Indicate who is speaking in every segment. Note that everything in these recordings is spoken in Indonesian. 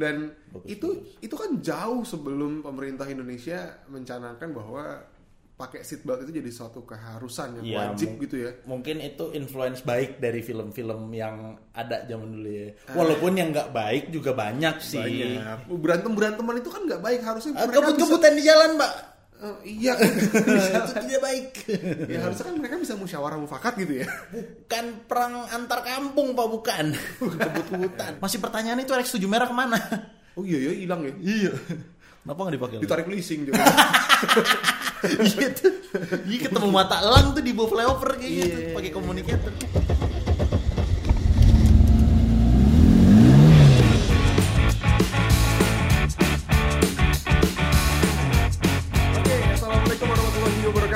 Speaker 1: Dan
Speaker 2: Bagus,
Speaker 1: itu itu kan jauh sebelum pemerintah Indonesia mencanangkan bahwa pakai seatbelt itu jadi suatu keharusan yang
Speaker 2: Iya,
Speaker 1: wajib gitu ya.
Speaker 2: Mungkin itu influence baik dari film-film yang ada zaman dulu ya. Walaupun yang nggak baik juga banyak sih.
Speaker 1: Banyak. Berantem beranteman itu kan nggak baik harusnya.
Speaker 2: Ah, Kebut-kebutan di jalan, Mbak.
Speaker 1: Eh, iya.
Speaker 2: itu tidak baik.
Speaker 1: ya harusnya kan mereka bisa musyawarah mufakat gitu ya.
Speaker 2: Bukan perang antar kampung, Pak, bukan. Kebut-kebutan. Masih pertanyaan itu Rex 7 merah ke mana?
Speaker 1: Oh iya ya hilang ya.
Speaker 2: Iya. Kenapa nggak dipakai? lagi?
Speaker 1: Ditarik leasing juga.
Speaker 2: Iya tuh. Iya ketemu mata elang tuh di bawah flyover kayak gitu
Speaker 1: Iya.
Speaker 2: pakai communicator.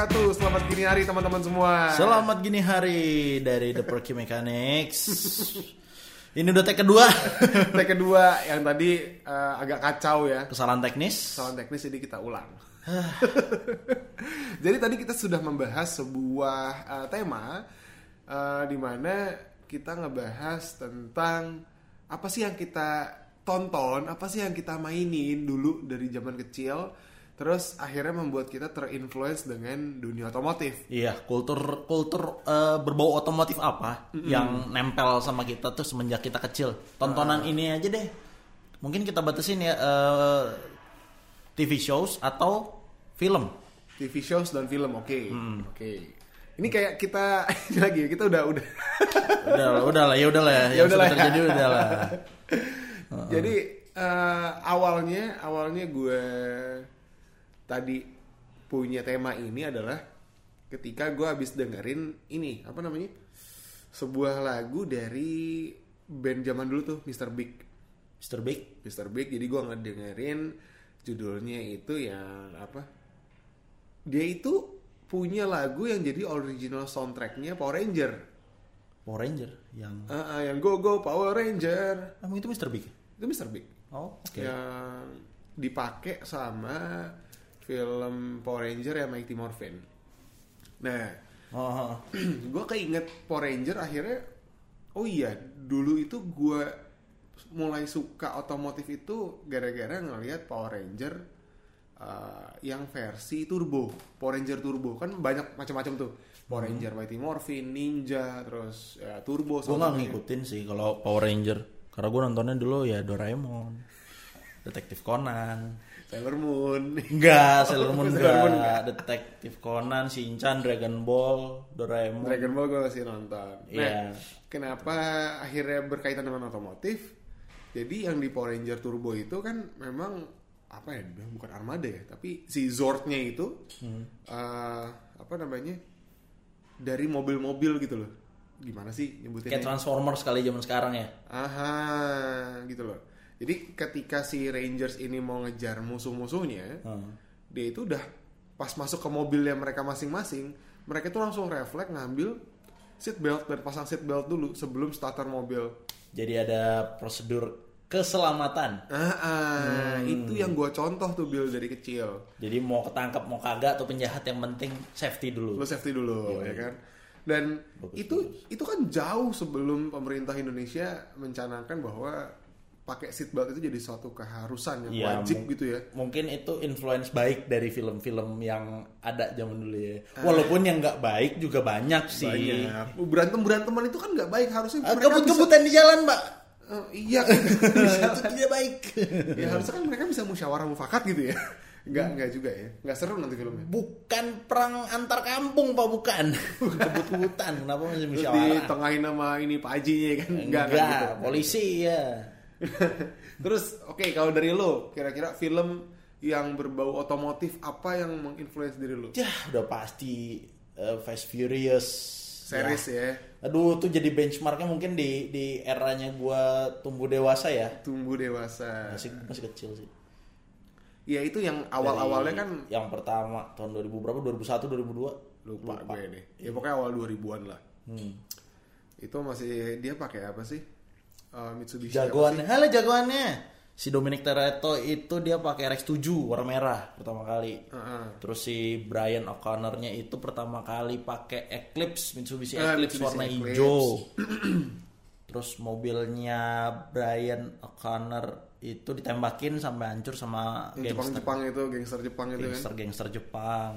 Speaker 1: Wabarakatuh. Selamat gini hari teman-teman semua.
Speaker 2: Selamat gini hari dari The Perky Mechanics. Ini udah take kedua.
Speaker 1: Tag kedua yang tadi eh, agak kacau ya.
Speaker 2: Kesalahan teknis.
Speaker 1: Kesalahan teknis jadi kita ulang. jadi tadi kita sudah membahas sebuah eh, tema eh, di mana kita ngebahas tentang apa sih yang kita tonton, apa sih yang kita mainin dulu dari zaman kecil, terus akhirnya membuat kita terinfluence dengan dunia otomotif.
Speaker 2: Iya, kultur kultur eh, berbau otomotif apa yang nempel sama kita tuh semenjak kita kecil. Tontonan ini aja deh. Mungkin kita batasin ya eh, TV shows atau film.
Speaker 1: TV shows dan film, oke, oke. Ini kayak kita ini lagi kita udah udah
Speaker 2: Udah lah, udah lah, ya udah lah.
Speaker 1: Ya udah lah
Speaker 2: sudah
Speaker 1: ya.
Speaker 2: terjadi udah lah.
Speaker 1: Jadi eh, awalnya awalnya gue tadi punya tema ini adalah ketika gue habis dengerin ini apa namanya sebuah lagu dari band zaman dulu tuh Mr. Big
Speaker 2: Mr. Big.
Speaker 1: Mr. Big jadi gue ngedengerin judulnya itu yang apa dia itu punya lagu yang jadi original soundtracknya Power Ranger
Speaker 2: Power Ranger yang
Speaker 1: Ah, ah, yang Go Go Power Ranger
Speaker 2: Emang itu Mr. Big?
Speaker 1: itu Mr. Big
Speaker 2: Oh, oke.
Speaker 1: yang dipakai sama film Power Ranger yang Mighty Morphin. Nah,
Speaker 2: Oh, oh.
Speaker 1: gue keinget Power Ranger akhirnya, oh iya dulu itu gue mulai suka otomotif itu gara-gara ngelihat Power Ranger uh, yang versi turbo, Power Ranger turbo kan banyak macam-macam tuh. Power Ranger Mighty Morphin, Ninja, terus ya, turbo.
Speaker 2: gue nggak
Speaker 1: sama-
Speaker 2: ngikutin sih kalau Power Ranger karena gue nontonnya dulu ya Doraemon Detektif Conan
Speaker 1: Sailor Moon.
Speaker 2: enggak Sailor Moon
Speaker 1: Sailor Moon
Speaker 2: enggak Detektif Conan Shinchan Dragon Ball Doraemon
Speaker 1: Dragon Ball gue masih nonton.
Speaker 2: Iya.
Speaker 1: Nah, kenapa akhirnya berkaitan dengan otomotif? Jadi yang di Power Ranger Turbo itu kan memang apa ya? Bukan armada ya, tapi si Zordnya itu
Speaker 2: Hmm.
Speaker 1: eh, apa namanya? Dari mobil-mobil gitu loh. Gimana sih nyebutinnya?
Speaker 2: kayak Transformers kali zaman sekarang ya
Speaker 1: Aha, gitu loh. Jadi ketika si Rangers ini mau ngejar musuh-musuhnya,
Speaker 2: Hmm.
Speaker 1: dia itu udah pas masuk ke mobilnya mereka masing-masing, mereka tuh langsung refleks ngambil seat belt dan pasang seat belt dulu sebelum starter mobil.
Speaker 2: jadi ada prosedur keselamatan
Speaker 1: Ah, ah,
Speaker 2: Hmm.
Speaker 1: itu yang gua contoh tuh Bill dari kecil.
Speaker 2: jadi mau ketangkap mau kagak atau penjahat yang penting safety dulu
Speaker 1: Lo safety dulu,
Speaker 2: Iya,
Speaker 1: ya kan? Dan
Speaker 2: Bagus,
Speaker 1: itu itu kan jauh sebelum pemerintah Indonesia mencanangkan bahwa pakai seat belt itu jadi suatu keharusan yang
Speaker 2: Iya,
Speaker 1: wajib gitu ya.
Speaker 2: mungkin itu influence baik dari film-film yang ada zaman dulu ya walaupun yang nggak baik juga banyak sih
Speaker 1: Banyak. Berantem beranteman itu kan nggak baik harusnya.
Speaker 2: Ah,
Speaker 1: mereka
Speaker 2: kebut-kebutan di jalan mbak
Speaker 1: bisa- Eh, iya.
Speaker 2: itu tidak baik
Speaker 1: ya harusnya kan mereka bisa musyawarah mufakat gitu ya. Nggak nggak juga ya. Nggak seru nanti filmnya.
Speaker 2: bukan perang antar kampung pak bukan kebut-kebutan kenapa masih musyawarah
Speaker 1: ditengahin nama ini Pak Hajinya kan. Nggak,
Speaker 2: enggak,
Speaker 1: kan gitu.
Speaker 2: polisi ya
Speaker 1: Terus oke kalau dari lo kira-kira film yang berbau otomotif apa yang menginfluence diri lo?
Speaker 2: ya udah pasti eh, Fast Furious
Speaker 1: Series ya.
Speaker 2: aduh tuh jadi benchmarknya mungkin di di eranya gua tumbuh dewasa ya
Speaker 1: Tumbuh dewasa.
Speaker 2: masih masih kecil sih
Speaker 1: Ya itu yang awal-awalnya kan
Speaker 2: yang pertama tahun 2000 berapa 2001 2002
Speaker 1: lupa, gue deh. Ya pokoknya awal 2000-an lah.
Speaker 2: hmm.
Speaker 1: Itu masih dia pakai apa sih? Eh, Mitsubishi
Speaker 2: jagoannya halo jagoannya si Dominic Toretto itu dia pakai RX 7 warna merah pertama kali
Speaker 1: Heeh.
Speaker 2: terus si Brian O'Connornya itu pertama kali pakai Eclipse Mitsubishi
Speaker 1: Ah,
Speaker 2: Eclipse
Speaker 1: Mitsubishi
Speaker 2: warna
Speaker 1: Eclipse.
Speaker 2: hijau terus mobilnya Brian O'Connor itu ditembakin sampai hancur sama
Speaker 1: Yang
Speaker 2: gangster
Speaker 1: Jepang-Jepang itu, gangster Jepang itu kan.
Speaker 2: gangster gangster Jepang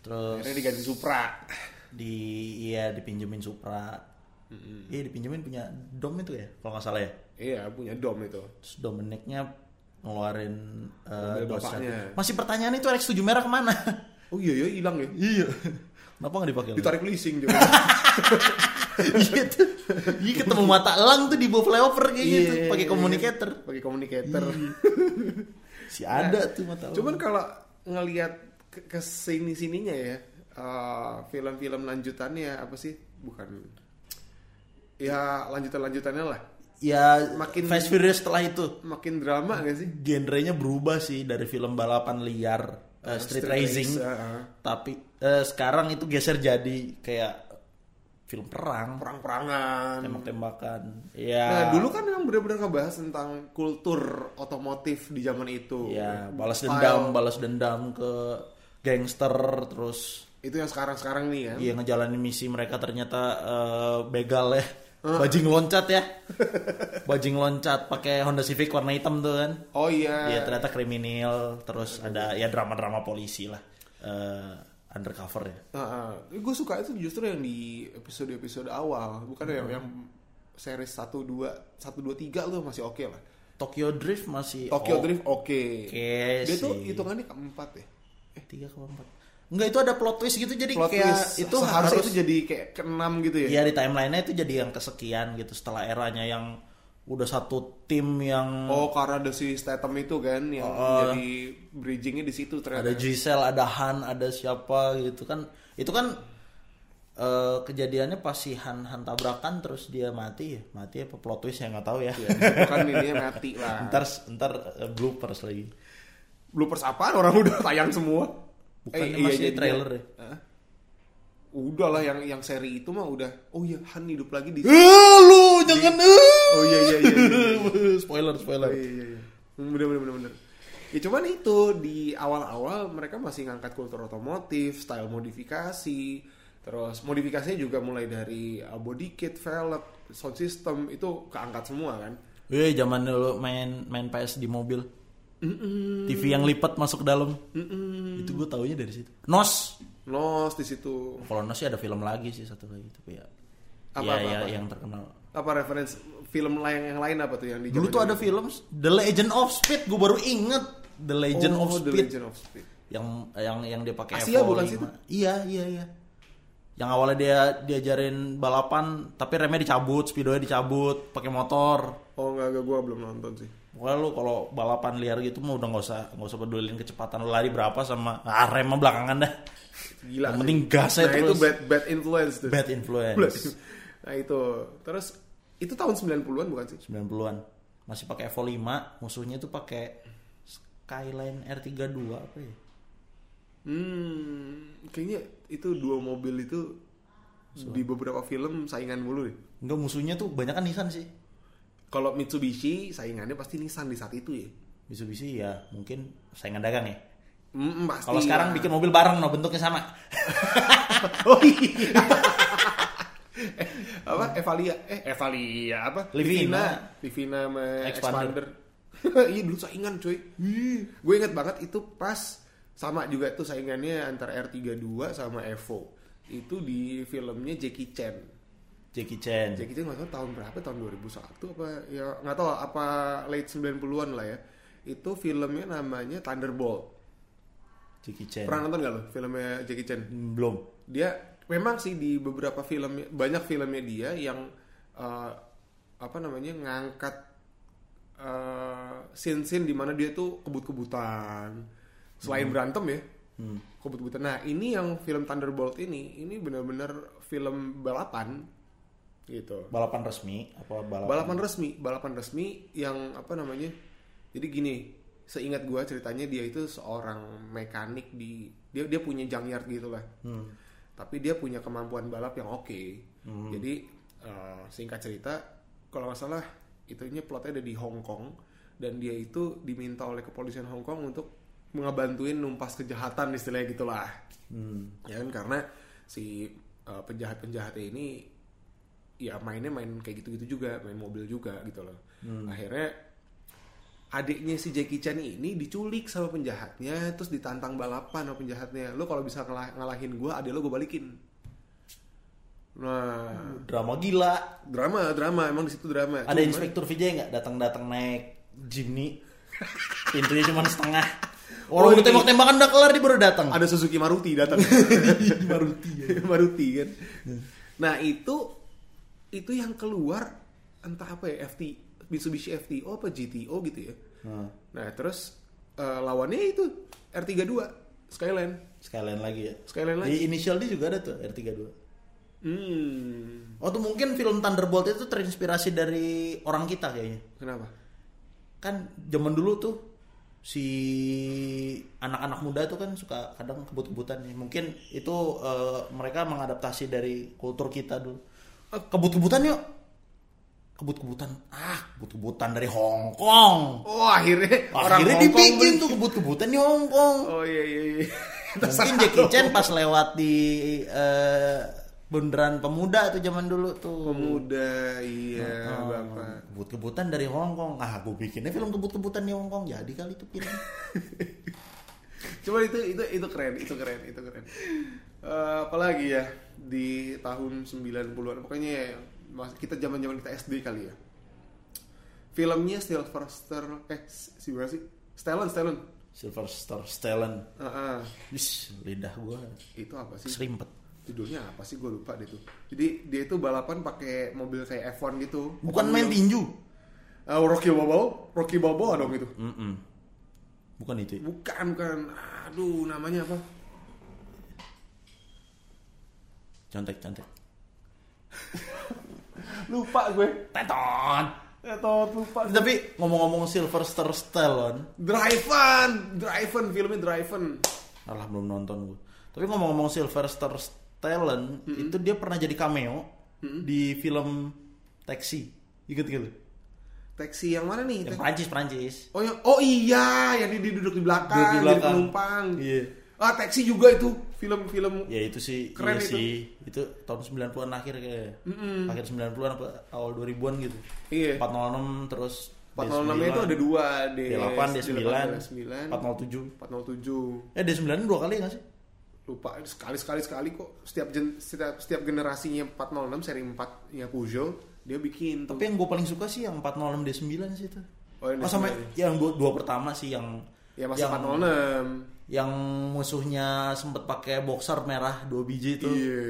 Speaker 2: terus
Speaker 1: Akhirnya diganti Supra.
Speaker 2: di iya dipinjemin Supra iya dipinjemin punya dom itu ya kalau nggak salah ya
Speaker 1: Iya, punya dom itu.
Speaker 2: terus Dominiknya ngeluarin uh,
Speaker 1: bapaknya.
Speaker 2: Rapid. masih pertanyaan itu RX-7 merah ke mana
Speaker 1: Oh iya ya hilang ya.
Speaker 2: iya kenapa nggak dipakai?
Speaker 1: Ditarik leasing juga.
Speaker 2: iya tuh iya ketemu mata elang tuh di bawah flyover kayak gitu
Speaker 1: Iya,
Speaker 2: pakai
Speaker 1: iya,
Speaker 2: communicator
Speaker 1: Pakai communicator.
Speaker 2: si ada tuh mata elang
Speaker 1: Cuman kalau ngelihat ke, ke sini sininya ya, eh, film-film lanjutannya apa sih? Bukan. Ya lanjutan lanjutannya lah.
Speaker 2: ya
Speaker 1: Makin-
Speaker 2: Fast Furious setelah itu
Speaker 1: Makin drama gak sih?
Speaker 2: genrenya berubah sih dari film balapan liar uh, street, racing
Speaker 1: race, uh-uh.
Speaker 2: tapi eh, sekarang itu geser jadi kayak film perang
Speaker 1: Perang-perangan.
Speaker 2: tembak-tembakan ya
Speaker 1: Nah dulu kan yang benar-benar ngebahas tentang kultur otomotif di zaman itu.
Speaker 2: ya balas dendam balas dendam ke gangster terus
Speaker 1: Itu yang sekarang-sekarang nih kan.
Speaker 2: Iya ngejalanin misi mereka ternyata eh, begal ya bajing loncat ya bajing loncat pakai Honda Civic warna hitam tuh kan
Speaker 1: Oh iya.
Speaker 2: Iya ternyata kriminal terus ada ya drama-drama polisi lah eh, undercover ya
Speaker 1: gue suka itu justru yang di episode-episode awal, bukan yang yang series 1 2 1 2 3 tuh masih oke lah.
Speaker 2: Tokyo Drift masih
Speaker 1: Tokyo
Speaker 2: oh,
Speaker 1: Drift oke.
Speaker 2: Oke
Speaker 1: Dia tuh
Speaker 2: sih.
Speaker 1: hitungannya keempat ya.
Speaker 2: eh tiga ke empat enggak itu ada plot twist gitu jadi
Speaker 1: Plot
Speaker 2: kayak
Speaker 1: twist
Speaker 2: itu harus
Speaker 1: itu jadi kayak keenam gitu ya.
Speaker 2: Iya di timelinenya itu jadi yang kesekian gitu setelah eranya yang udah satu tim yang
Speaker 1: Oh karena ada si Statham itu kan yang
Speaker 2: Oh.
Speaker 1: jadi bridgingnya di situ ternyata.
Speaker 2: ada Giselle, ada Han, ada siapa gitu kan. Itu kan eh, kejadiannya pas si Han Han tabrakan terus dia mati ya. Mati apa plot twist ya nggak tahu ya.
Speaker 1: Ya, di situ kan ini mati lah.
Speaker 2: ntar ntar eh, bloopers lagi.
Speaker 1: Bloopers apaan orang udah tayang semua.
Speaker 2: Bukannya
Speaker 1: Eh, iya,
Speaker 2: masih
Speaker 1: iya,
Speaker 2: trailer
Speaker 1: iya.
Speaker 2: ya?
Speaker 1: Hah? Udah lah yang yang seri itu mah udah. Oh iya Han hidup lagi di.
Speaker 2: Eh lu jangan eh.
Speaker 1: Oh iya iya iya. iya.
Speaker 2: spoiler
Speaker 1: Oh,
Speaker 2: spoiler.
Speaker 1: iya iya iya. Hmm, Bener bener bener bener. Ya cuman itu di awal-awal mereka masih ngangkat kultur otomotif, style modifikasi, terus modifikasinya juga mulai dari uh, body kit, velg, sound system itu keangkat semua kan.
Speaker 2: Wih, zaman dulu main main PS di mobil. TV yang lipat masuk ke dalam. Itu gue taunya dari situ. Nos.
Speaker 1: Nos di situ.
Speaker 2: Kalau Nos sih ada film lagi sih satu lagi tapi ya.
Speaker 1: Apa,
Speaker 2: ya,
Speaker 1: apa,
Speaker 2: ya
Speaker 1: apa?
Speaker 2: yang terkenal.
Speaker 1: Apa reference film lain yang lain apa tuh yang di
Speaker 2: Dulu tuh ada film The Legend of Speed, gue baru inget The Legend
Speaker 1: oh,
Speaker 2: of
Speaker 1: The
Speaker 2: Speed
Speaker 1: Legend of Speed.
Speaker 2: yang yang yang dia pakai
Speaker 1: Asia bukan
Speaker 2: 5.
Speaker 1: sih?
Speaker 2: Iya, iya, iya. Yang awalnya dia diajarin balapan tapi remnya dicabut, speedonya dicabut, pakai motor.
Speaker 1: Oh enggak, enggak gua belum nonton sih.
Speaker 2: Pokoknya lu kalau balapan liar gitu mah udah nggak usah nggak usah pedulin kecepatan lu lari berapa sama ah, rem mah belakangan dah.
Speaker 1: Gila.
Speaker 2: Yang penting gasnya
Speaker 1: nah, itu
Speaker 2: terus.
Speaker 1: bad bad influence tuh.
Speaker 2: Bad influence.
Speaker 1: Nah, itu. Terus itu tahun 90-an bukan sih?
Speaker 2: 90-an. Masih pakai Evo 5, musuhnya tuh pakai Skyline R32 apa ya?
Speaker 1: Hmm, kayaknya itu dua mobil itu di beberapa film saingan mulu deh.
Speaker 2: Enggak musuhnya tuh banyak kan Nissan sih.
Speaker 1: Kalau Mitsubishi saingannya pasti Nissan di saat itu ya.
Speaker 2: Mitsubishi ya mungkin saingan dagang ya.
Speaker 1: Hmm, pasti.
Speaker 2: Kalau sekarang bikin mobil bareng no bentuknya sama.
Speaker 1: Oh iya. eh, apa Evalia? Eh Evalia apa?
Speaker 2: Livina.
Speaker 1: Livina sama
Speaker 2: Expander.
Speaker 1: Expander. iya dulu saingan cuy. Gue inget banget itu pas sama juga tuh saingannya antara R32 sama Evo. Itu di filmnya Jackie Chan.
Speaker 2: Jackie Chan.
Speaker 1: Jackie Chan nggak tahu tahun berapa tahun 2001 apa ya nggak tahu apa late 90-an lah ya. Itu filmnya namanya Thunderbolt.
Speaker 2: Jackie Chan.
Speaker 1: Pernah nonton gak lo filmnya Jackie Chan?
Speaker 2: Belum.
Speaker 1: dia memang sih di beberapa film banyak filmnya dia yang eh, apa namanya ngangkat eh, scene-scene di mana dia tuh kebut-kebutan selain berantem ya kebut-kebutan. Nah ini yang film Thunderbolt ini ini benar-benar film balapan gitu.
Speaker 2: Balapan resmi apa balapan?
Speaker 1: balapan resmi balapan resmi yang apa namanya jadi gini seingat gua ceritanya dia itu seorang mekanik di dia dia punya junkyard gitu lah
Speaker 2: Hmm.
Speaker 1: tapi dia punya kemampuan balap yang oke. Jadi eh, singkat cerita kalau nggak salah itunya plotnya ada di Hong Kong dan dia itu diminta oleh kepolisian Hong Kong untuk ngebantuin numpas kejahatan istilahnya gitulah
Speaker 2: Hmm.
Speaker 1: ya kan karena si uh, penjahat-penjahatnya ini ya mainnya main kayak gitu-gitu juga main mobil juga gitu loh akhirnya adiknya si Jackie Chan ini diculik sama penjahatnya terus ditantang balapan sama penjahatnya lo kalau bisa ngalah- ngalahin gue adik lo gue balikin nah
Speaker 2: Drama gila.
Speaker 1: drama drama emang di situ drama
Speaker 2: Ada
Speaker 1: Cuman-
Speaker 2: inspektur Vijay nggak datang-datang naik Jimny? Pintunya cuma setengah. Orang
Speaker 1: Oh,
Speaker 2: udah tembak-tembakan udah kelar dia baru datang.
Speaker 1: ada Suzuki Maruti datang
Speaker 2: Maruti ya.
Speaker 1: Maruti kan nah itu itu yang keluar entah apa ya FT Mitsubishi FTO apa GTO gitu ya
Speaker 2: Nah,
Speaker 1: nah terus eh, lawannya itu R32 Skyline
Speaker 2: sekalian lagi ya.
Speaker 1: Skyline lagi
Speaker 2: Di inisial D juga ada tuh R32.
Speaker 1: hmm
Speaker 2: Oh tuh mungkin film Thunderbolt itu terinspirasi dari orang kita kayaknya.
Speaker 1: kenapa
Speaker 2: Kan zaman dulu tuh si anak-anak muda tuh kan suka kadang kebut-kebutan nih. Mungkin itu eh, mereka mengadaptasi dari kultur kita dulu. Eh, kebut-kebutan yuk. Kebut-kebutan. Ah, kebut-kebutan dari Hong Kong.
Speaker 1: oh akhirnya orang
Speaker 2: Akhirnya
Speaker 1: Hong
Speaker 2: dibikin tuh kebut-kebutan di Hong Kong.
Speaker 1: oh iya iya iya
Speaker 2: Mungkin Jackie Chan pas lewat di eh, bundaran pemuda tuh zaman dulu tuh.
Speaker 1: pemuda iya
Speaker 2: Oh,
Speaker 1: bapak
Speaker 2: Kebut-kebutan dari Hong Kong. Ah, gue bikinnya film kebut-kebutan di Hong Kong. Jadi kali itu film.
Speaker 1: Cuma itu itu itu keren, itu keren, itu keren. Eh, apalagi ya di tahun 90-an pokoknya ya, kita zaman-zaman kita SD kali ya. Filmnya Sylvester eh si berapa sih? Stallone, Stallone.
Speaker 2: Sylvester Stallone.
Speaker 1: Ah, ah.
Speaker 2: Wis, lidah gue
Speaker 1: itu apa sih?
Speaker 2: serimpet.
Speaker 1: Judulnya apa sih? Gue lupa deh tuh. Jadi dia itu balapan pakai mobil kayak F1 gitu.
Speaker 2: Bukan main tinju.
Speaker 1: Ah, Rocky Balboa, Rocky Balboa dong itu.
Speaker 2: Mm-mm. Bukan itu. ya?
Speaker 1: Bukan, bukan. Aduh, namanya apa?
Speaker 2: Contek, contek.
Speaker 1: Lupa gue.
Speaker 2: Tetot.
Speaker 1: Ya tau, lupa.
Speaker 2: Tapi ngomong-ngomong Sylvester Stallone,
Speaker 1: Driven, Driven, filmnya Driven.
Speaker 2: alah belum nonton gue. Tapi ngomong-ngomong Sylvester Stallone, itu dia pernah jadi cameo di film Taxi. Ingat gitu?
Speaker 1: Taksi yang mana nih?
Speaker 2: Yang Prancis, Prancis.
Speaker 1: Oh, yang, oh iya, yang dia, duduk di belakang,
Speaker 2: Duduk di
Speaker 1: jadi
Speaker 2: belakang.
Speaker 1: penumpang.
Speaker 2: Iya.
Speaker 1: Ah, taksi juga itu film-film.
Speaker 2: Ya itu sih,
Speaker 1: Keren
Speaker 2: iya
Speaker 1: itu.
Speaker 2: sih. Itu tahun 90-an akhir kayak. Akhir 90-an apa awal 2000-an gitu.
Speaker 1: Iya.
Speaker 2: 406 terus
Speaker 1: 406 itu ada dua, D
Speaker 2: D8, D9,
Speaker 1: D9,
Speaker 2: 407.
Speaker 1: 407.
Speaker 2: Eh D9 dua kali gak sih?
Speaker 1: Lupa sekali sekali sekali kok. Setiap gen, setiap, setiap generasinya 406 seri 4 nya Peugeot dia bikin tuh.
Speaker 2: Tapi yang gue paling suka sih yang 406 D9 sih itu.
Speaker 1: Oh, yang
Speaker 2: Oh, sama
Speaker 1: D9.
Speaker 2: yang dua, dua pertama sih yang
Speaker 1: ya masih
Speaker 2: yang,
Speaker 1: 406.
Speaker 2: yang musuhnya sempet pakai boxer merah dua biji itu
Speaker 1: Iya.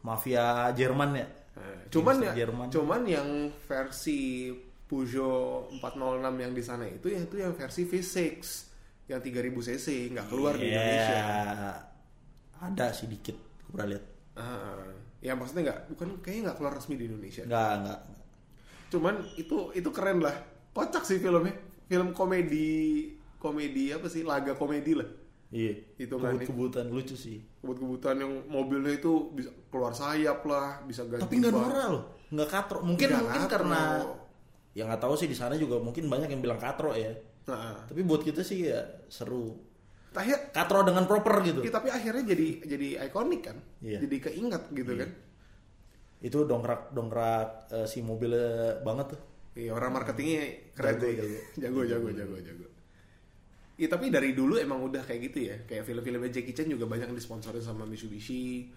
Speaker 2: mafia Jerman ya.
Speaker 1: Nah, cuman ya,
Speaker 2: Jerman.
Speaker 1: cuman yang versi Peugeot 406 yang di sana itu ya itu yang versi V6 yang 3000 cc nggak keluar di
Speaker 2: Iya,
Speaker 1: Indonesia.
Speaker 2: Ada sih dikit, gue pernah lihat.
Speaker 1: Ah, ya maksudnya nggak bukan kayaknya nggak keluar resmi di Indonesia.
Speaker 2: Enggak, enggak.
Speaker 1: Cuman itu itu keren lah. Kocak sih filmnya. Film komedi komedi apa sih laga komedi lah.
Speaker 2: Iya.
Speaker 1: Itu kan,
Speaker 2: Kebut-kebutan lucu sih.
Speaker 1: Kebut-kebutan yang mobilnya itu bisa keluar sayap lah, bisa ganti
Speaker 2: Tapi nggak norak loh, nggak katro. Mungkin
Speaker 1: Nggak
Speaker 2: mungkin
Speaker 1: katro.
Speaker 2: karena ya nggak tahu sih di sana juga mungkin banyak yang bilang katro ya.
Speaker 1: Nah,
Speaker 2: Tapi buat kita sih ya seru.
Speaker 1: Akhir,
Speaker 2: Katro dengan proper gitu.
Speaker 1: ya, tapi akhirnya jadi jadi ikonik kan,
Speaker 2: Iya.
Speaker 1: jadi keinget gitu kan.
Speaker 2: Itu dongkrak dongkrak eh, si mobilnya banget tuh.
Speaker 1: Iya orang marketingnya keren
Speaker 2: Jago, jago.
Speaker 1: jago, jago, jago, jago. Iya tapi dari dulu emang udah kayak gitu ya. Kayak film-filmnya Jackie Chan juga banyak yang disponsorin sama Mitsubishi.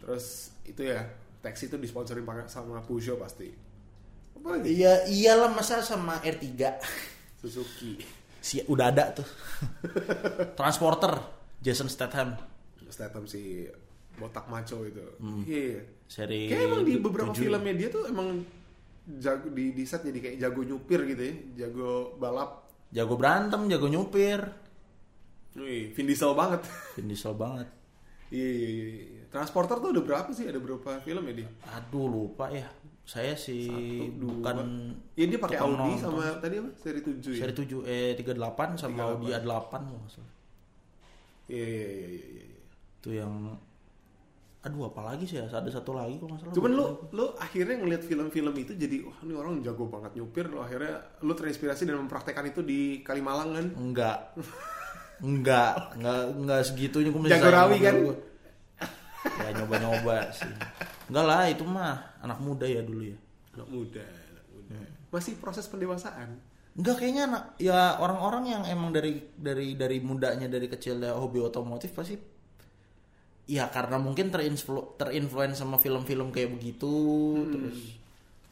Speaker 1: Terus itu ya, taxi itu disponsorin sama Peugeot pasti. Apa lagi?
Speaker 2: Iya iyalah masa sama R3
Speaker 1: Suzuki.
Speaker 2: Si udah ada tuh. Transporter Jason Statham
Speaker 1: Statham si botak maco itu. Iya.
Speaker 2: seri
Speaker 1: Kayak emang di beberapa
Speaker 2: tujuh.
Speaker 1: filmnya dia tuh emang jago di, di set jadi kayak jago nyupir gitu ya, jago balap.
Speaker 2: jago berantem, jago nyupir.
Speaker 1: Wih, Vin Diesel banget.
Speaker 2: Vin Diesel banget.
Speaker 1: Iya, iya, iya, iya. Transporter tuh ada berapa sih? Ada berapa film ya dia?
Speaker 2: Aduh lupa ya. Saya sih
Speaker 1: Satu, dua.
Speaker 2: bukan
Speaker 1: Iya dia pakai Audi
Speaker 2: nonton.
Speaker 1: sama tadi apa? Seri 7 ya?
Speaker 2: seri 7 eh 38 sama
Speaker 1: 38.
Speaker 2: Audi A8 kalau nggak salah.
Speaker 1: Iya, iya, iya, iya, iya.
Speaker 2: Itu yang aduh apalagi sih ya ada satu lagi kalau nggak salah.
Speaker 1: Cuman lu lu akhirnya ngeliat film-film itu jadi wah ini orang jago banget nyupir lo akhirnya lu terinspirasi dan mempraktekkan itu di Kalimalang kan?
Speaker 2: enggak enggak enggak enggak segitunya gue
Speaker 1: Jago rawi kan?
Speaker 2: ya nyoba-nyoba sih enggak lah itu mah anak muda ya dulu ya
Speaker 1: Anak muda, anak muda. Masih proses pendewasaan.
Speaker 2: Enggak kayaknya anak ya orang-orang yang emang dari dari dari mudanya dari kecilnya hobi otomotif pasti ya karena mungkin terinflu terinfluence sama film-film kayak begitu terus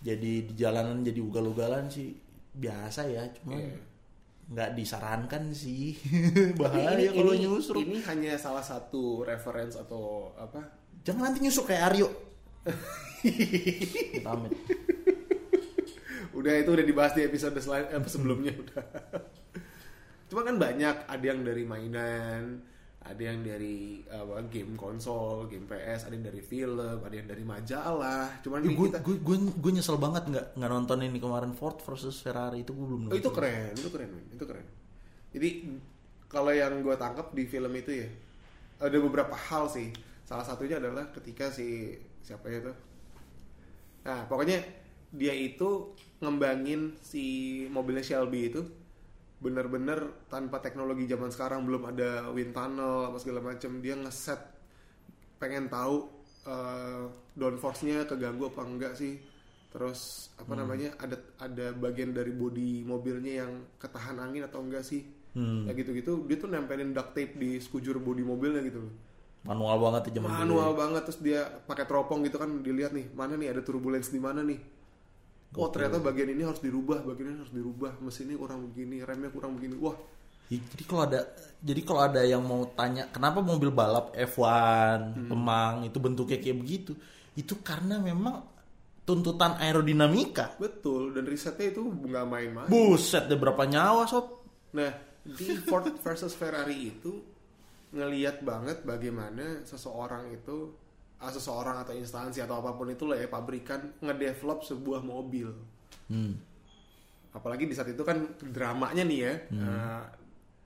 Speaker 2: jadi di jalanan jadi ugal-ugalan sih biasa ya cuma
Speaker 1: Iya.
Speaker 2: nggak disarankan sih bahaya
Speaker 1: ini-
Speaker 2: kalau
Speaker 1: ini-
Speaker 2: nyusruk
Speaker 1: Ini hanya salah satu reference atau apa?
Speaker 2: jangan nanti nyusuk kayak Aryo Amit.
Speaker 1: Udah itu udah dibahas di episode selain eh, sebelumnya udah. Cuma kan banyak, ada yang dari mainan, ada yang dari apa, game konsol, game PS, ada yang dari film, ada yang dari majalah. Cuman
Speaker 2: gue
Speaker 1: kita
Speaker 2: gue gue gue nyesel banget nggak nggak nonton ini kemarin Ford versus Ferrari itu gue belum
Speaker 1: Oh,
Speaker 2: nonton.
Speaker 1: itu keren, itu keren, itu keren. Jadi kalau yang gue tangkap di film itu ya ada beberapa hal sih. Salah satunya adalah ketika si siapa ya itu. Nah, pokoknya dia itu ngembangin si mobilnya Shelby itu bener-bener tanpa teknologi zaman sekarang belum ada wind tunnel apa segala macam dia ngeset pengen tahu eh, downforce-nya keganggu apa enggak sih. Terus apa namanya ada ada bagian dari bodi mobilnya yang ketahan angin atau enggak sih?
Speaker 2: Hmm.
Speaker 1: ya gitu-gitu. Dia tuh nempelin duct tape di sekujur bodi mobilnya gitu loh
Speaker 2: manual banget ya zaman dulu.
Speaker 1: manual banget terus dia pakai teropong gitu kan dilihat nih mana nih ada turbulence di mana nih oh ternyata bagian ini harus dirubah bagian ini harus dirubah mesinnya kurang begini remnya kurang begini wah
Speaker 2: Jadi kalau ada jadi kalau ada yang mau tanya kenapa mobil balap F1 Pemang itu bentuknya kayak begitu, itu karena memang tuntutan aerodinamika.
Speaker 1: betul dan risetnya itu nggak main-main
Speaker 2: Buset deh berapa nyawa sob.
Speaker 1: Nah, di Ford versus Ferrari itu ngeliat banget bagaimana seseorang itu ah, seseorang atau instansi atau apa pun itulah ya pabrikan ngedevelop sebuah mobil.
Speaker 2: Hmm.
Speaker 1: Apalagi di saat itu kan dramanya nih ya, eh,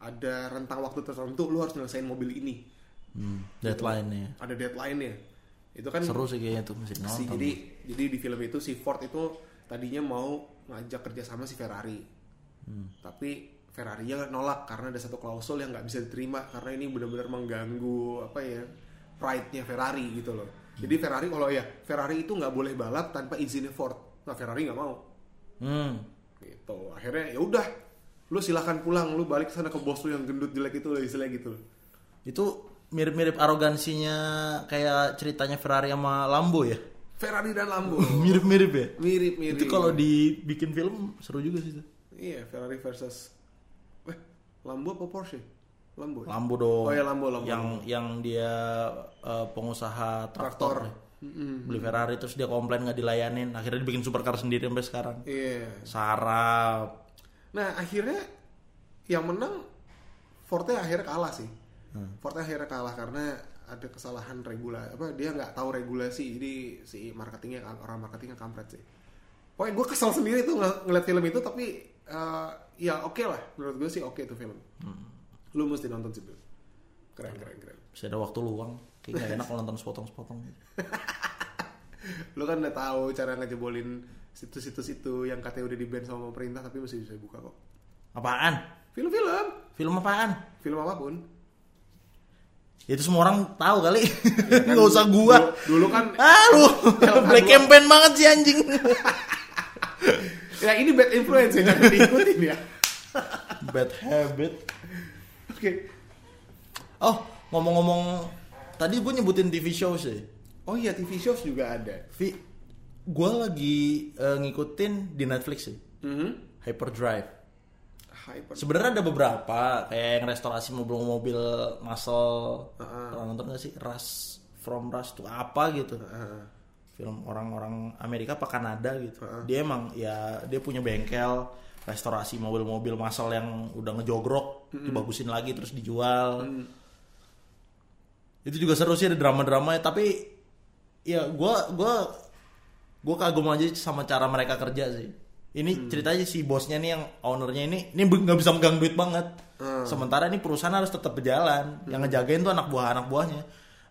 Speaker 1: ada rentang waktu tertentu lu harus nyelesain mobil ini.
Speaker 2: Hmm. Deadline-nya.
Speaker 1: Ada deadline-nya. Itu kan
Speaker 2: Seru sih kayaknya tuh nonton.
Speaker 1: jadi jadi di film itu si Ford itu tadinya mau ngajak kerja sama si Ferrari tapi Ferrari nya nolak karena ada satu klausul yang nggak bisa diterima karena ini benar-benar mengganggu apa ya pride-nya Ferrari gitu loh jadi Ferrari kalau ya Ferrari itu nggak boleh balap tanpa izinnya Ford nah Ferrari nggak mau
Speaker 2: Hmm.
Speaker 1: gitu akhirnya ya udah lu silahkan pulang lu balik ke sana ke bos lu yang gendut jelek itu lah istilah gitu
Speaker 2: Itu mirip-mirip arogansinya kayak ceritanya Ferrari sama Lambo ya.
Speaker 1: Ferrari dan Lambo
Speaker 2: Mirip-mirip ya.
Speaker 1: mirip mirip
Speaker 2: Itu kalau dibikin film seru juga sih itu.
Speaker 1: Iya, Ferrari versus Lambo apa Porsche? Lambo. ya?
Speaker 2: Lambo dong.
Speaker 1: Oh ya Lambo, Lambo.
Speaker 2: Yang yang dia eh, pengusaha traktor.
Speaker 1: Traktor. Mm-mm.
Speaker 2: Beli Ferrari terus dia komplain nggak dilayanin. Akhirnya dibikin supercar sendiri sampai sekarang.
Speaker 1: Iya.
Speaker 2: Sarap.
Speaker 1: Nah, akhirnya yang menang Fordnya akhirnya kalah sih.
Speaker 2: Hmm.
Speaker 1: Fordnya akhirnya kalah karena ada kesalahan regulasi apa dia nggak tahu regulasi jadi si marketingnya orang marketingnya kampret sih. Pokoknya gue kesel sendiri tuh ng- ngeliat film itu tapi eh, ya oke lah menurut gue sih oke tuh film.
Speaker 2: Hmm.
Speaker 1: Lu mesti nonton sih. Keren keren keren.
Speaker 2: Bisa ada waktu luang. Kayak gak enak kalau nonton sepotong-sepotong.
Speaker 1: Lu kan udah tahu cara ngejebolin situs-situs itu yang katanya udah di ban sama pemerintah tapi masih bisa buka kok.
Speaker 2: Apaan?
Speaker 1: Film-film,
Speaker 2: Film apaan?
Speaker 1: film apa pun.
Speaker 2: Itu semua orang tahu kali. Nggak usah gua.
Speaker 1: Dulu, dulu kan
Speaker 2: Ah lu, black campaign banget sih anjing.
Speaker 1: Ya ini bad influence ya jangan diikutin ya.
Speaker 2: Bad habit.
Speaker 1: Oke.
Speaker 2: Oh, ngomong-ngomong tadi gue nyebutin TV show sih.
Speaker 1: Oh iya TV shows juga ada.
Speaker 2: Vi, gue lagi eh, ngikutin di Netflix sih.
Speaker 1: Mhm.
Speaker 2: Hyperdrive.
Speaker 1: Hyper.
Speaker 2: Sebenarnya ada beberapa kayak yang restorasi mobil-mobil muscle.
Speaker 1: Heeh.
Speaker 2: Pernah nonton gak sih? Rush from Rush tuh apa gitu.
Speaker 1: Heeh.
Speaker 2: Film orang-orang Amerika apa Kanada gitu.
Speaker 1: Heeh.
Speaker 2: Dia emang ya dia punya bengkel restorasi mobil-mobil muscle yang udah ngejogrok, dibagusin lagi terus dijual.
Speaker 1: Hmm.
Speaker 2: Itu juga seru sih ada drama-drama tapi ya gua gua gua kagum aja sama cara mereka kerja sih. Ini ceritanya si bosnya nih yang ownernya ini ini nggak bisa megang duit banget.
Speaker 1: Hmm.
Speaker 2: Sementara ini perusahaan harus tetap berjalan. Yang ngejagain tuh anak buah anak buahnya.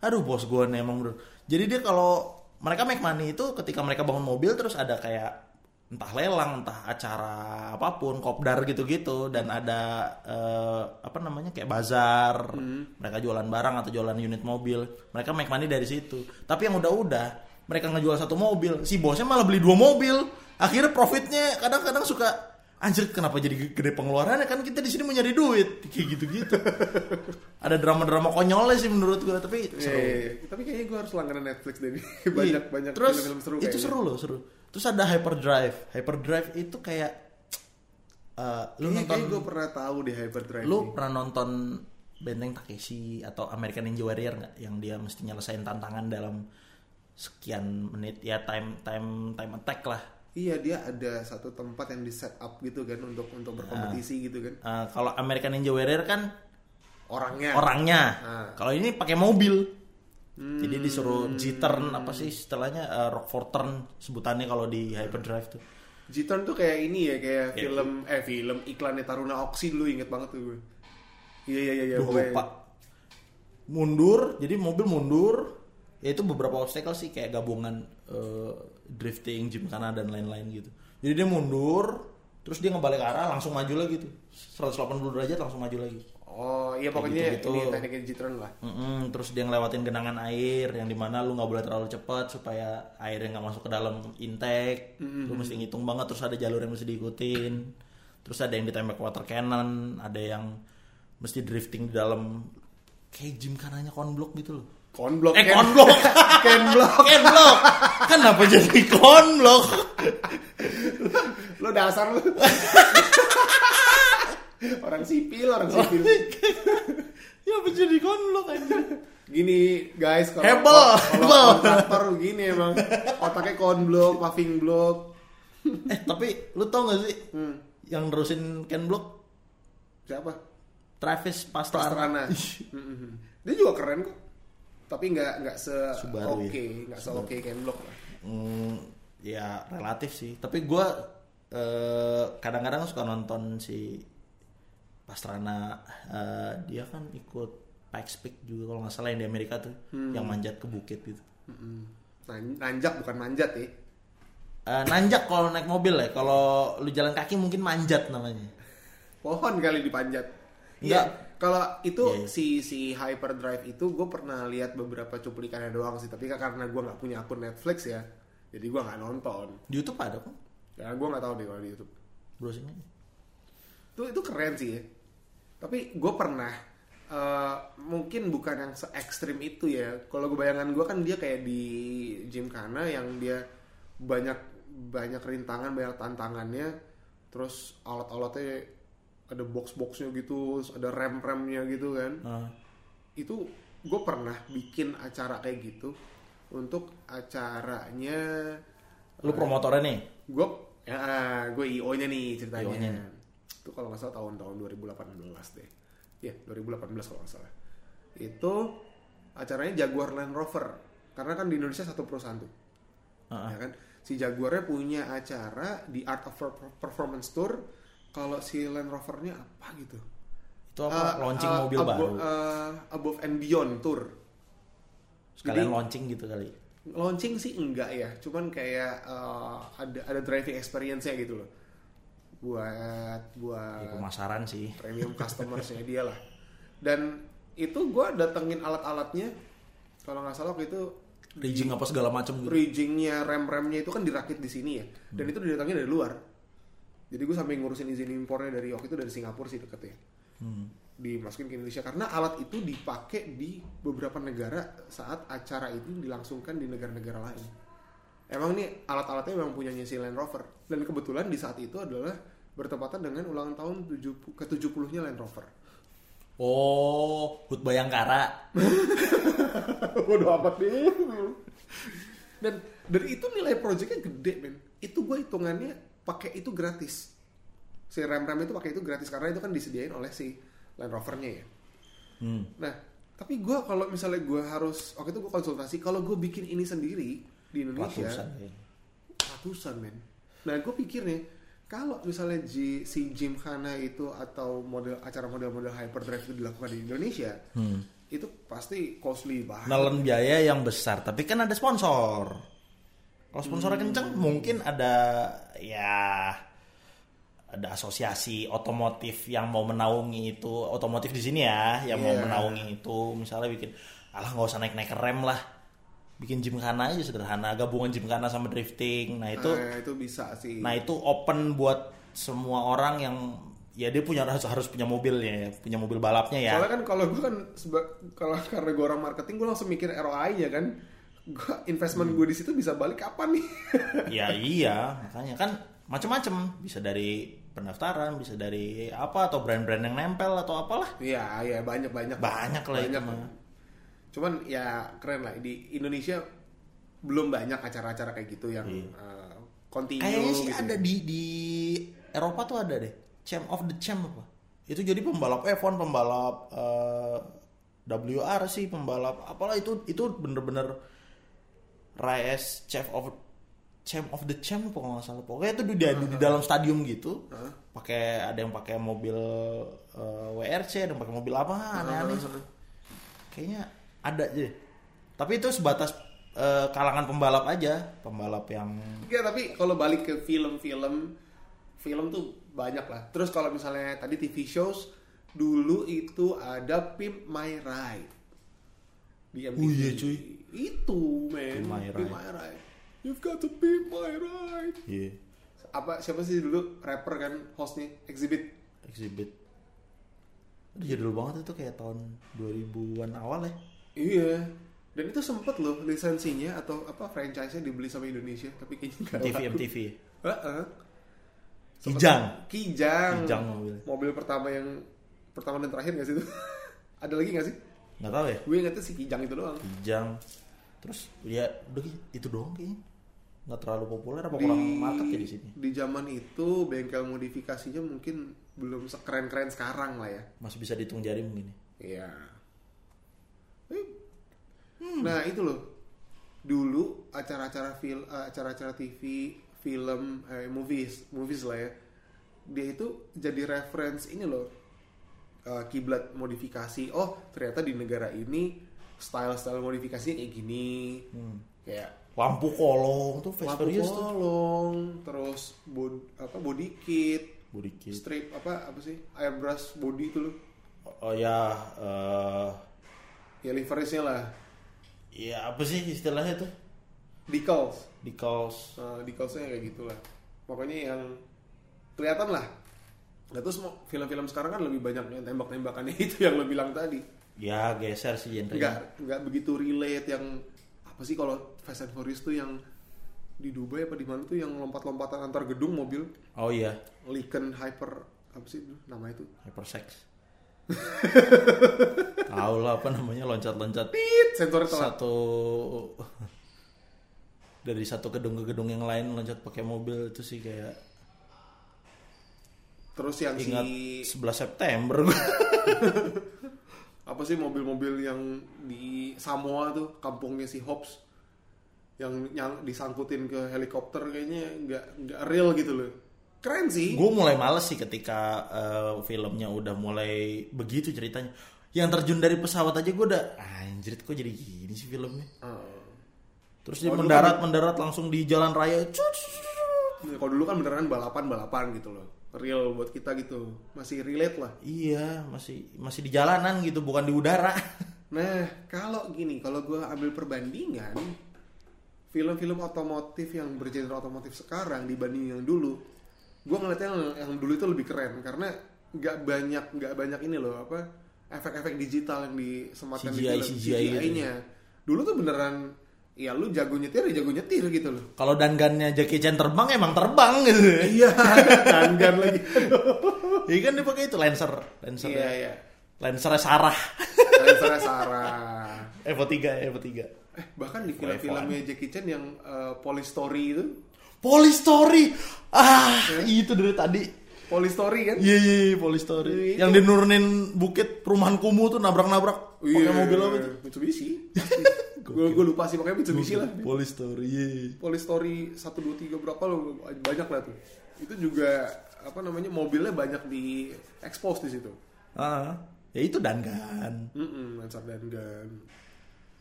Speaker 2: Aduh bos gua nih emang bener. Jadi dia kalau mereka make money itu ketika mereka bangun mobil terus ada kayak entah lelang, entah acara apa pun, kopdar gitu-gitu dan ada eh, apa namanya kayak bazar. Mereka jualan barang atau jualan unit mobil. Mereka make money dari situ. Tapi yang udah-udah mereka ngejual satu mobil, si bosnya malah beli dua mobil. Akhirnya profitnya kadang-kadang suka anjir kenapa jadi gede pengeluarannya kan kita di sini mau nyari duit kayak gitu-gitu ada drama-drama konyolnya sih menurut gue tapi
Speaker 1: Iya,
Speaker 2: seru
Speaker 1: iya, iya. Tapi kayaknya gue harus langganan Netflix deh. banyak
Speaker 2: Iya.
Speaker 1: banyak
Speaker 2: terus
Speaker 1: film-film seru
Speaker 2: itu seru loh seru terus ada hyperdrive hyperdrive itu kayak eh, lu
Speaker 1: Kayaknya,
Speaker 2: nonton
Speaker 1: gue pernah tahu di Hyperdrive.
Speaker 2: lu
Speaker 1: nih.
Speaker 2: pernah nonton Benteng Takeshi atau American Ninja Warrior nggak yang dia mesti nyelesain tantangan dalam sekian menit ya time time time attack lah
Speaker 1: Iya dia ada satu tempat yang di set up gitu kan untuk untuk berkompetisi gitu kan.
Speaker 2: Eh, kalau American Ninja Warrior kan
Speaker 1: Orangnya.
Speaker 2: orangnya
Speaker 1: Ah.
Speaker 2: kalau ini pakai mobil
Speaker 1: Hmm.
Speaker 2: jadi disuruh G-turn apa sih istilahnya eh, Rockford turn sebutannya kalau di hyperdrive tuh
Speaker 1: G-Turn tuh kayak ini ya kayak
Speaker 2: Ya.
Speaker 1: film eh film iklannya Taruna Oksi dulu inget banget tuh gue. Iya iya iya.
Speaker 2: Duh,
Speaker 1: pokoknya.
Speaker 2: lupa. Mundur, jadi mobil mundur. Ya itu beberapa obstacle sih kayak gabungan eh, drifting, gymkhana dan lain-lain gitu. Jadi dia mundur, terus dia ngebalik arah langsung maju lagi tuh. 180 derajat langsung maju lagi.
Speaker 1: Oh iya pokoknya
Speaker 2: gitu-gitu.
Speaker 1: ini tekniknya G-Turn lah.
Speaker 2: Mm-mm, terus dia ngelewatin genangan air yang di mana lu nggak boleh terlalu cepat supaya airnya nggak masuk ke dalam intake. Lu mesti ngitung banget terus ada jalur yang mesti diikutin. Terus ada yang ditembak water cannon, ada yang mesti drifting di dalam kayak gym kanannya konblok gitu loh.
Speaker 1: Konblok.
Speaker 2: Eh konblok,
Speaker 1: Kenblok.
Speaker 2: konblok. Kenapa jadi konblok?
Speaker 1: Lo dasar lu. orang sipil, orang sipil.
Speaker 2: ya apa jadi konblok aja?
Speaker 1: Gini guys, kalau
Speaker 2: Hebel, hebel.
Speaker 1: kontraktor gini emang otaknya konblok, paving block.
Speaker 2: Eh tapi lu tau gak sih
Speaker 1: Hmm.
Speaker 2: yang nerusin Ken Block
Speaker 1: Siapa?
Speaker 2: Travis Pastrana.
Speaker 1: Pastrana. Mm-mm. Dia juga keren kok. Tapi nggak nggak se
Speaker 2: ya.
Speaker 1: oke, nggak se oke Kenblock lah.
Speaker 2: Hmm, ya relatif sih. Tapi gue kadang-kadang suka nonton si Pastrana. eh, dia kan ikut Pikes Peak juga kalau nggak salah yang di Amerika tuh, yang manjat ke bukit gitu.
Speaker 1: Mm-mm. Nan- Nanjak bukan manjat ya.
Speaker 2: Eh, nanjak kalau naik mobil ya. Kalau lu jalan kaki mungkin manjat namanya.
Speaker 1: Pohon kali dipanjat.
Speaker 2: Enggak.
Speaker 1: Kalau itu
Speaker 2: Iya, iya.
Speaker 1: si si Hyperdrive itu gue pernah lihat beberapa cuplikannya doang sih. Tapi kan karena gue nggak punya akun Netflix ya, jadi gue nggak nonton.
Speaker 2: Di YouTube ada kok.
Speaker 1: Karena gue nggak tahu deh kalau di YouTube.
Speaker 2: Browsing aja.
Speaker 1: Itu itu keren sih ya. Tapi gue pernah eh, mungkin bukan yang se ekstrim itu ya. Kalau gue bayangan gue kan dia kayak di Gymkhana yang dia banyak banyak rintangan, banyak tantangannya. Terus alat-alatnya ada box-boxnya gitu, terus ada rem-remnya gitu kan.
Speaker 2: Nah,
Speaker 1: Itu gue pernah bikin acara kayak gitu untuk acaranya
Speaker 2: lu promotornya nih.
Speaker 1: gue ya gue io nya nih ceritanya
Speaker 2: IO-nya.
Speaker 1: itu kalau nggak salah tahun-tahun 2018 deh ya 2018 kalau nggak salah itu acaranya Jaguar Land Rover karena kan di Indonesia satu perusahaan tuh
Speaker 2: Heeh.
Speaker 1: ya kan si Jaguarnya punya acara di Art of Per- Performance Tour kalau si Land Rovernya apa gitu
Speaker 2: Itu apa?
Speaker 1: Eh,
Speaker 2: launching
Speaker 1: eh,
Speaker 2: mobil
Speaker 1: abo-
Speaker 2: baru.
Speaker 1: eh, Above and Beyond Tour
Speaker 2: Sekalian
Speaker 1: jadi-
Speaker 2: launching gitu kali.
Speaker 1: launching sih enggak ya cuman kayak eh, ada ada driving experience-nya gitu loh buat
Speaker 2: Ya,
Speaker 1: buat
Speaker 2: pemasaran sih.
Speaker 1: premium customersnya dia lah dan itu gue datengin alat-alatnya kalau nggak salah waktu itu
Speaker 2: Rigging apa segala macam gitu.
Speaker 1: riggingnya rem-remnya itu kan dirakit di sini ya dan itu didatangin dari luar jadi gue sampai ngurusin izin impornya dari waktu itu dari Singapura sih deketnya
Speaker 2: Hmm.
Speaker 1: dimasukin ke Indonesia karena alat itu dipakai di beberapa negara saat acara itu dilangsungkan di negara-negara lain. Emang nih alat-alatnya memang punyanya si Land Rover dan kebetulan di saat itu adalah bertepatan dengan ulang tahun 70 ke 70-nya Land Rover.
Speaker 2: Oh, Hut Bayangkara.
Speaker 1: Bodoh amat deh. Dan dan itu nilai proyeknya gede, men. Itu gue hitungannya pakai itu gratis. Si rem-rem itu pakai itu gratis karena itu kan disediain oleh si Land Rovernya ya.
Speaker 2: Hmm.
Speaker 1: Nah, tapi gue kalau misalnya gue harus waktu itu gue konsultasi kalau gue bikin ini sendiri di Indonesia
Speaker 2: Ratusan ya.
Speaker 1: ratusan men. Nah, gue pikir nih kalau misalnya G, si Gymkhana itu atau model acara model-model hyperdrive itu dilakukan di Indonesia,
Speaker 2: Hmm.
Speaker 1: itu pasti costly banget.
Speaker 2: Nelen biaya yang besar, tapi kan ada sponsor. Kalau sponsornya
Speaker 1: Hmm.
Speaker 2: kenceng, mungkin ada ya ada asosiasi otomotif yang mau menaungi itu otomotif di sini ya, yang mau
Speaker 1: Iya.
Speaker 2: menaungi itu, misalnya bikin, alah nggak usah naik naik rem lah, bikin gymkhana aja sederhana, gabungan gymkhana sama drifting, nah itu
Speaker 1: Nah, itu bisa sih.
Speaker 2: Nah itu open buat semua orang yang ya dia punya harus harus punya mobilnya ya, punya mobil balapnya ya.
Speaker 1: Soalnya kan kalau gue kan kalau karena gue orang marketing gue langsung mikir ROI ya kan. Gue investment gue di situ bisa balik kapan nih?
Speaker 2: ya iya, makanya kan macam-macam bisa dari pendaftaran, bisa dari apa atau brand-brand yang nempel atau apalah.
Speaker 1: Iya, iya banyak banyak.
Speaker 2: Banyak lah itu
Speaker 1: Banyak.
Speaker 2: mah.
Speaker 1: Cuman ya keren lah di Indonesia belum banyak acara-acara kayak gitu yang
Speaker 2: Iya.
Speaker 1: uh, continue.
Speaker 2: Kayaknya sih
Speaker 1: gitu.
Speaker 2: ada di di Eropa tuh ada deh. Champ of the Champ apa? Itu jadi pembalap F1, pembalap eh, WRC, pembalap apalah itu itu bener-bener race Champ of Champ of the Champ kalau nggak salah. Pokoknya itu di, di, di dalam stadium gitu. Pakai ada yang pakai mobil eh, WRC, ada yang pakai mobil apa aneh-aneh. Kayaknya ada aja. Tapi itu sebatas eh, kalangan pembalap aja, pembalap yang
Speaker 1: Iya, tapi kalau balik ke film-film, film tuh banyak lah. Terus kalau misalnya tadi TV shows, dulu itu ada Pimp My Ride di MTV.
Speaker 2: Oh iya, cuy.
Speaker 1: Itu, men.
Speaker 2: Pimp My Ride.
Speaker 1: Ride. You've got to pimp my ride.
Speaker 2: Iya.
Speaker 1: Apa siapa sih dulu rapper kan hostnya Exhibit?
Speaker 2: Exhibit. Udah jadul banget itu kayak tahun 2000-an awal ya.
Speaker 1: Iya. Dan itu sempet loh lisensinya atau apa franchise-nya dibeli sama Indonesia, tapi kayaknya nggak
Speaker 2: MTV
Speaker 1: laku.
Speaker 2: MTV.
Speaker 1: Heeh. Sempet-
Speaker 2: Kijang.
Speaker 1: Kijang.
Speaker 2: Kijang mobil.
Speaker 1: Mobil pertama yang pertama dan terakhir gak sih itu? Ada lagi gak sih?
Speaker 2: Nggak tahu ya.
Speaker 1: Gue ingetnya si Kijang itu doang.
Speaker 2: Kijang. Terus ya udah itu doang kayaknya. Nggak terlalu populer apa kurang market ya di sini.
Speaker 1: Di zaman itu bengkel modifikasinya mungkin belum sekeren-keren sekarang lah ya.
Speaker 2: Masih bisa dihitung jari mungkin. ya.
Speaker 1: Iya. Eh, Nah itu loh. Dulu acara-acara film, acara-acara TV, film, eh, movies, movies lah ya. Dia itu jadi reference ini loh. eh, kiblat modifikasi. Oh ternyata di negara ini style-style modifikasinya kayak gini. Kayak
Speaker 2: Lampu kolong tuh Fast
Speaker 1: lampu
Speaker 2: Furious tuh.
Speaker 1: kolong, terus bod, apa body kit,
Speaker 2: Body kit.
Speaker 1: strip apa apa sih airbrush body itu loh.
Speaker 2: Oh ya, eh
Speaker 1: Ya liverynya lah.
Speaker 2: ya apa sih istilahnya tuh?
Speaker 1: Decals.
Speaker 2: Decals.
Speaker 1: uh, decalsnya kayak gitulah pokoknya yang kelihatan lah Nah terus mau film-film sekarang kan lebih banyak yang tembak-tembakannya itu yang lo bilang tadi
Speaker 2: Ya geser sih
Speaker 1: nggak
Speaker 2: genrenya.
Speaker 1: nggak begitu relate yang apa sih kalau Fast and Furious tuh yang di Dubai apa di mana tuh yang lompat-lompatan antar gedung mobil
Speaker 2: Oh iya,
Speaker 1: Lincoln Hyper apa sih itu nama itu
Speaker 2: hypersex. Tahu lah apa namanya loncat-loncat
Speaker 1: Tit, sensornya telat
Speaker 2: satu dari satu gedung ke gedung yang lain loncat pakai mobil itu sih kayak
Speaker 1: terus yang
Speaker 2: ingat
Speaker 1: si
Speaker 2: 11 September.
Speaker 1: apa sih mobil-mobil yang di Samoa tuh kampungnya si Hobbs yang yang disangkutin ke helikopter kayaknya nggak nggak real gitu loh. Keren sih.
Speaker 2: Gue mulai males sih ketika eh, filmnya udah mulai begitu ceritanya. Yang terjun dari pesawat aja gue udah anjir kok jadi gini sih filmnya?
Speaker 1: Ah.
Speaker 2: terus dia
Speaker 1: Oh, dulu
Speaker 2: mendarat mendarat langsung di jalan raya
Speaker 1: kalau dulu kan beneran balapan balapan gitu loh real buat kita gitu. Masih relate lah.
Speaker 2: Iya masih masih di jalanan gitu bukan di udara.
Speaker 1: Nah kalau gini kalau gue ambil perbandingan film-film otomotif yang bergenre otomotif sekarang dibanding yang dulu gue ngeliatnya yang, yang dulu itu lebih keren. Karena nggak banyak nggak banyak ini loh apa efek-efek digital yang disematkan di
Speaker 2: CGI,
Speaker 1: film
Speaker 2: CGI gitu.
Speaker 1: CGI-nya dulu tuh beneran ya lu jago nyetir ya jago nyetir gitu loh.
Speaker 2: Kalau dangannya Jackie Chan terbang emang terbang gitu.
Speaker 1: Iya kan lagi.
Speaker 2: Iya kan dia pakai itu lancer. Lancer
Speaker 1: iya iya.
Speaker 2: lancernya Sarah.
Speaker 1: Lancernya Sarah.
Speaker 2: Evo 3 Evo 3
Speaker 1: eh bahkan di film-filmnya Jackie Chan yang uh, Polystory itu.
Speaker 2: Polistory ah itu dari tadi
Speaker 1: Polystory kan
Speaker 2: Iya iya iya, Polistory.
Speaker 1: Itu.
Speaker 2: Yang dia nurunin bukit perumahan kumuh tuh nabrak-nabrak pakai mobil apa tuh?
Speaker 1: Mitsubishi gue gue lupa sih makanya Mitsubishi lah
Speaker 2: Polistory. Iya.
Speaker 1: Polystory 1, 2, 3 berapa lo banyak lah tuh itu juga apa namanya mobilnya banyak di expose di situ
Speaker 2: Ah, ya itu Dangan.
Speaker 1: Mm Lancer Dangan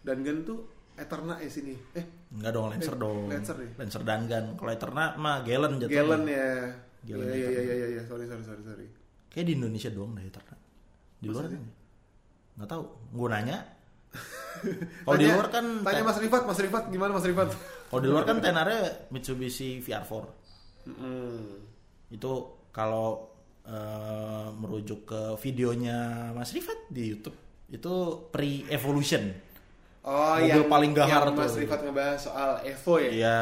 Speaker 1: Dangan tuh Eterna ya sini eh
Speaker 2: Enggak dong, Lancer
Speaker 1: Eh,
Speaker 2: dong.
Speaker 1: Lancer ya?
Speaker 2: Lancer Dangan. Kalau Eterna mah Galen jatuhnya.
Speaker 1: Galen ya
Speaker 2: Galen
Speaker 1: Iya iya
Speaker 2: Eterna.
Speaker 1: iya iya iya sorry sorry sorry sorry
Speaker 2: Kayak di Indonesia doang deh Eterna. Di luar kan? Nggak tahu. Gue nanya. Kalau di luar kan
Speaker 1: tanya Mas Rifat Mas Rifat gimana Mas Rifat
Speaker 2: Kalau di luar kan tenarnya Mitsubishi VR4.
Speaker 1: Mm-mm.
Speaker 2: Itu kalau eh, merujuk ke videonya Mas Rifat di YouTube itu pre-evolution.
Speaker 1: Oh,
Speaker 2: Mobil
Speaker 1: yang
Speaker 2: paling gahar
Speaker 1: yang Mas
Speaker 2: tuh.
Speaker 1: Rifat ngebahas soal Evo ya?
Speaker 2: Iya.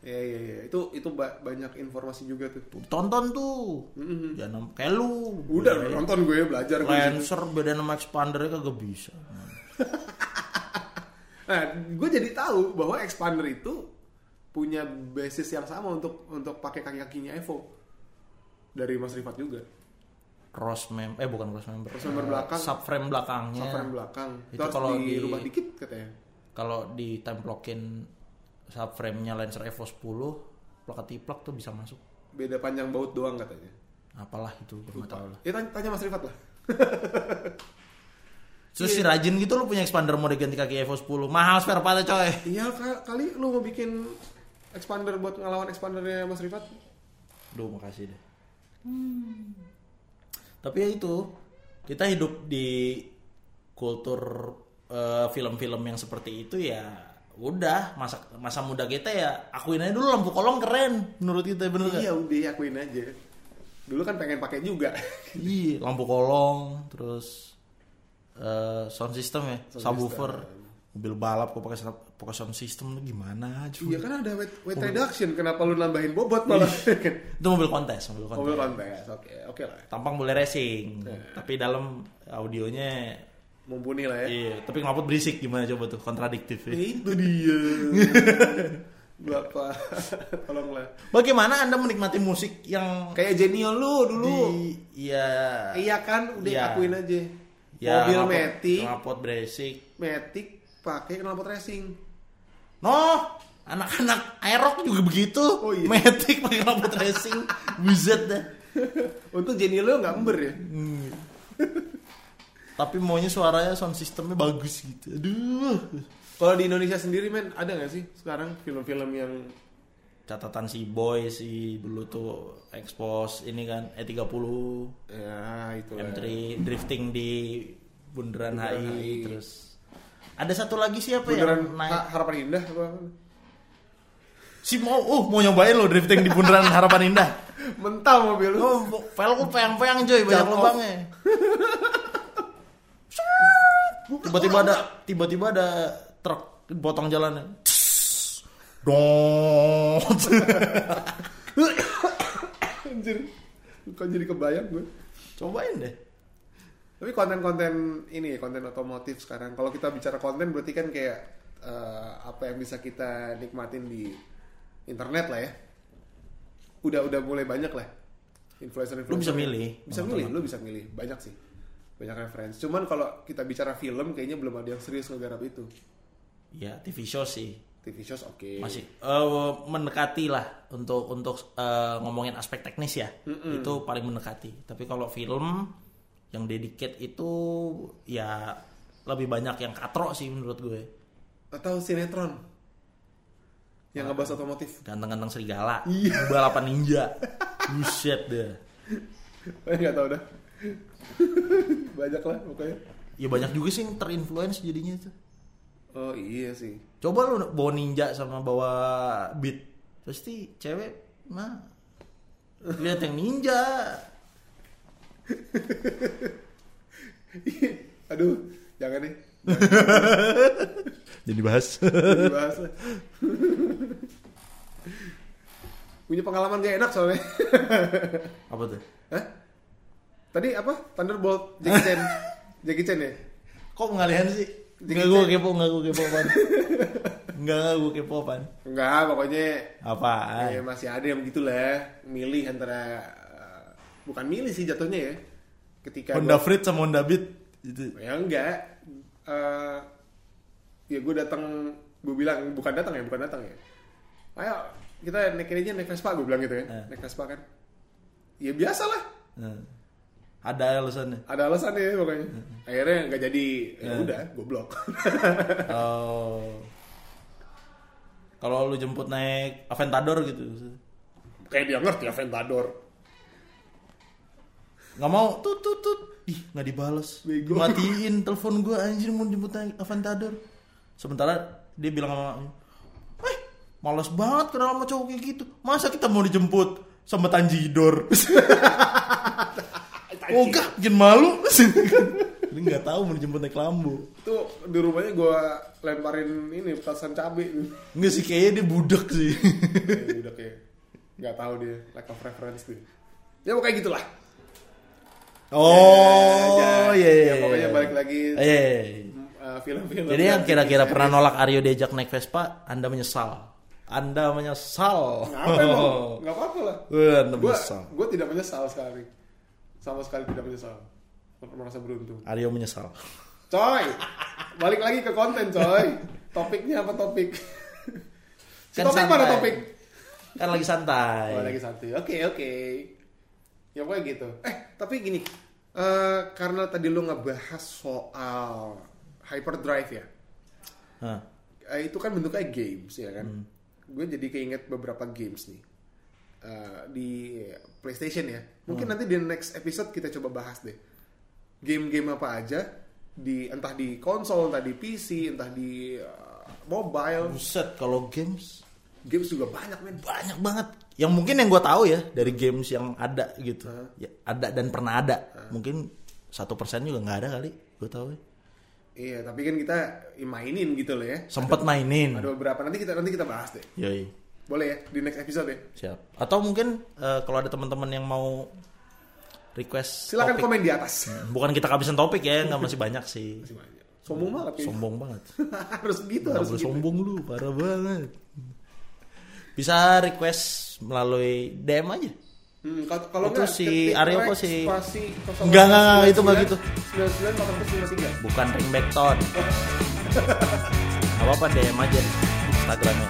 Speaker 1: Iya, iya, iya. Itu itu ba- banyak informasi juga tuh.
Speaker 2: Tonton tuh. Jangan kayak lu.
Speaker 1: Udah
Speaker 2: Beda-
Speaker 1: nonton gue belajar gue. di situ.
Speaker 2: Lancer beda nama expandernya kagak bisa.
Speaker 1: Nah, gue jadi tahu bahwa expander itu punya basis yang sama untuk untuk pakai kaki-kakinya Evo dari Mas Rifat juga.
Speaker 2: Cross mem eh bukan cross member.
Speaker 1: Cross member belakang.
Speaker 2: Subframe belakangnya.
Speaker 1: Subframe belakang. Itu,
Speaker 2: kalau di-
Speaker 1: dirubah dikit katanya.
Speaker 2: Kalau ditemplokin subframe-nya Lancer Evo 10 plakat tiplak tuh bisa masuk.
Speaker 1: Beda panjang baut doang katanya.
Speaker 2: Apalah itu gue nggak tahu lah.
Speaker 1: Ya tanya, tanya Mas Rifat lah.
Speaker 2: Terus si rajin gitu lu punya expander mau diganti kaki Evo 10. Mahal spare partnya coy.
Speaker 1: Iya ka- kali lu mau bikin expander buat ngelawan expandernya Mas Rifat?
Speaker 2: Duh makasih deh. Tapi ya itu kita hidup di kultur eh, film-film yang seperti itu ya udah masa masa muda kita ya akuin aja dulu lampu kolong keren menurut kita bener?
Speaker 1: Iya udah akuin aja. Dulu kan pengen pakai juga.
Speaker 2: Iya lampu kolong terus eh, sound system ya
Speaker 1: Sound
Speaker 2: subwoofer
Speaker 1: system.
Speaker 2: mobil balap kok pakai pakai sound system lu gimana cuy
Speaker 1: Iya kan ada weight, weight reduction, kenapa lu nambahin bobot malah?
Speaker 2: itu mobil kontes mobil kontes
Speaker 1: Mobil kontes, oke, oke lah.
Speaker 2: tampang boleh racing
Speaker 1: Iya.
Speaker 2: tapi dalam audionya
Speaker 1: Mumpuni lah ya.
Speaker 2: Iya, tapi knalpot berisik gimana coba tuh kontradiktif ya.
Speaker 1: Itu dia. Bapak, tolonglah.
Speaker 2: Bagaimana Anda menikmati musik yang
Speaker 1: Kayak Genio lu dulu.
Speaker 2: di ya
Speaker 1: Iya kan, udah
Speaker 2: Iya.
Speaker 1: akuin aja.
Speaker 2: ya
Speaker 1: Mobil
Speaker 2: knalpot-
Speaker 1: Matic,
Speaker 2: knalpot berisik.
Speaker 1: Matic pakai knalpot racing.
Speaker 2: No, anak-anak Aerox juga begitu.
Speaker 1: Oh, iya.
Speaker 2: Matic pakai knalpot racing. Buset dah.
Speaker 1: Untung Genio lu nggak ember ya.
Speaker 2: Tapi maunya suaranya sound systemnya bagus gitu. Aduh.
Speaker 1: Kalau di Indonesia sendiri men, ada nggak sih sekarang film-film yang
Speaker 2: Catatan si Boy sih dulu tuh expose ini kan E30
Speaker 1: ya itu lah.
Speaker 2: M3 drifting di Bundaran,
Speaker 1: Bundaran
Speaker 2: HI,
Speaker 1: HI.
Speaker 2: terus ada satu lagi siapa
Speaker 1: Beneran
Speaker 2: yang naik
Speaker 1: Ha- harapan indah apa?
Speaker 2: si mau uh mau nyobain lo drifting di Bundaran Harapan Indah
Speaker 1: Mental mobil lu.
Speaker 2: oh velgku peyang-peyang coy banyak
Speaker 1: Jump off.
Speaker 2: lubangnya tiba-tiba ada tiba-tiba ada truk potong jalannya dong
Speaker 1: Anjir. Kok jadi kebayang gue.
Speaker 2: cobain deh
Speaker 1: Tapi konten-konten ini, konten otomotif sekarang. Kalau kita bicara konten berarti kan kayak eh, apa yang bisa kita nikmatin di internet lah ya. Udah udah mulai banyak lah. Influencer-influencer.
Speaker 2: Lu bisa milih.
Speaker 1: Bisa milih, lu bisa milih. Banyak sih. Banyak referensi. Cuman kalau kita bicara film kayaknya belum ada yang serius ngegarap itu.
Speaker 2: ya TV show sih
Speaker 1: TV shows oke.
Speaker 2: masih eh, mendekati lah untuk untuk eh, ngomongin aspek teknis ya itu paling mendekati tapi kalau film yang dedicate itu ya lebih banyak yang katro sih menurut gue
Speaker 1: Atau sinetron. Yang ngebahas otomotif.
Speaker 2: ganteng-ganteng serigala
Speaker 1: Iya.
Speaker 2: balapan ninja buset deh
Speaker 1: Eh nggak tahu dah. Banyak lah pokoknya.
Speaker 2: ya banyak juga sih yang terinfluence jadinya tuh
Speaker 1: Oh iya sih.
Speaker 2: coba lu bawa ninja sama bawa beat pasti cewek mah lihat yang ninja
Speaker 1: Aduh, jangan nih.
Speaker 2: jadi bahas
Speaker 1: Jangan dibahas lah. Punya pengalaman gak enak soalnya.
Speaker 2: apa tuh
Speaker 1: Hah? Tadi apa? Thunderbolt Jackie Chan. Jackie Chan ya?
Speaker 2: Kok pengalihan sih? Enggak gue kepo, enggak gue kepo apaan Enggak, enggak gue kepo apaan
Speaker 1: Enggak, pokoknya
Speaker 2: Apaan?
Speaker 1: ya masih ada yang begitulah. Milih antara eh, bukan milih sih jatuhnya ya. Ketika
Speaker 2: Honda
Speaker 1: gua-
Speaker 2: Freed sama Honda Beat itu.
Speaker 1: Ya enggak. Eh, ya gue datang, gue bilang bukan datang ya, bukan datang ya. Ayo kita naik ini aja naik Vespa, gue bilang gitu kan.
Speaker 2: Eh.
Speaker 1: Naik Vespa kan. Ya biasa lah.
Speaker 2: Ada alasannya
Speaker 1: Ada alasannya pokoknya. Akhirnya nggak jadi. Ya udah, gue blok.
Speaker 2: Oh Kalau lu jemput naik Aventador gitu
Speaker 1: Kayak dia ngerti Aventador.
Speaker 2: nggak mau tut tut tut ih nggak dibales
Speaker 1: Bego.
Speaker 2: matiin telepon gue anjir mau jemput naik Aventador sementara dia bilang sama mamanya eh males banget kenal sama cowok kayak gitu masa kita mau dijemput sama Tanjidor. oh gak, bikin malu. Ini nggak tahu mau dijemput naik lambu.
Speaker 1: Itu di rumahnya gue lemparin ini petasan cabai.
Speaker 2: Enggak sih kayaknya dia budak sih.
Speaker 1: ya, udah kayak nggak tahu dia lack of reference tuh. Ya pokoknya gitulah.
Speaker 2: Oh,
Speaker 1: Ya,
Speaker 2: iya iya.
Speaker 1: ya, pokoknya balik lagi
Speaker 2: Iya, iya, iya.
Speaker 1: uh, film-film.
Speaker 2: Jadi yang kira-kira pernah nolak Aryo diajak naik Vespa, Anda menyesal. Anda menyesal.
Speaker 1: Ngapa emang? Nggak apa-apa lah. Gue
Speaker 2: menyesal.
Speaker 1: gue tidak menyesal sekali. Sama sekali tidak menyesal. Merasa beruntung.
Speaker 2: Aryo menyesal.
Speaker 1: Coy, balik lagi ke konten coy. Topiknya apa topik? si
Speaker 2: Kan
Speaker 1: topik mana
Speaker 2: santai.
Speaker 1: topik?
Speaker 2: Kan lagi santai.
Speaker 1: Oh, lagi santai. Oke oke. Ya pokoknya gitu. Eh tapi gini, eh, karena tadi lu ngebahas soal hyperdrive ya,
Speaker 2: Hah.
Speaker 1: eh, itu kan bentuknya games ya kan. Gue jadi keinget beberapa games nih Eh, di PlayStation ya. Mungkin nanti di next episode kita coba bahas deh. Game-game apa aja di entah di konsol, entah di PC, entah di eh, mobile.
Speaker 2: Buset, kalau games
Speaker 1: Games juga banyak men.
Speaker 2: banyak banget. Yang mungkin yang gue tahu ya dari games yang ada gitu, ya, ada dan pernah ada. Mungkin satu persen juga nggak ada kali, gue tahu. ya.
Speaker 1: Iya, tapi kan kita mainin gitu loh ya.
Speaker 2: Sempet mainin.
Speaker 1: Ada beberapa nanti kita nanti kita bahas deh.
Speaker 2: Yoi.
Speaker 1: Boleh ya di next episode ya.
Speaker 2: Siap. Atau mungkin eh, kalau ada teman-teman yang mau request
Speaker 1: Silakan
Speaker 2: topik.
Speaker 1: komen di atas.
Speaker 2: Bukan kita kehabisan topik ya, nggak masih banyak sih.
Speaker 1: Masih banyak. Sombong banget ya.
Speaker 2: Sombong banget.
Speaker 1: harus gitu,
Speaker 2: Nggak
Speaker 1: harus
Speaker 2: boleh
Speaker 1: gitu.
Speaker 2: sombong lu, parah banget. Bisa request melalui DM aja.
Speaker 1: Hmm, kalau
Speaker 2: Itu si Aryo apa si-
Speaker 1: spasi
Speaker 2: Nggak, nggak, nggak, itu nggak gitu.
Speaker 1: 99
Speaker 2: Bukan ringback tone. Gak apa-apa DM aja Instagramnya.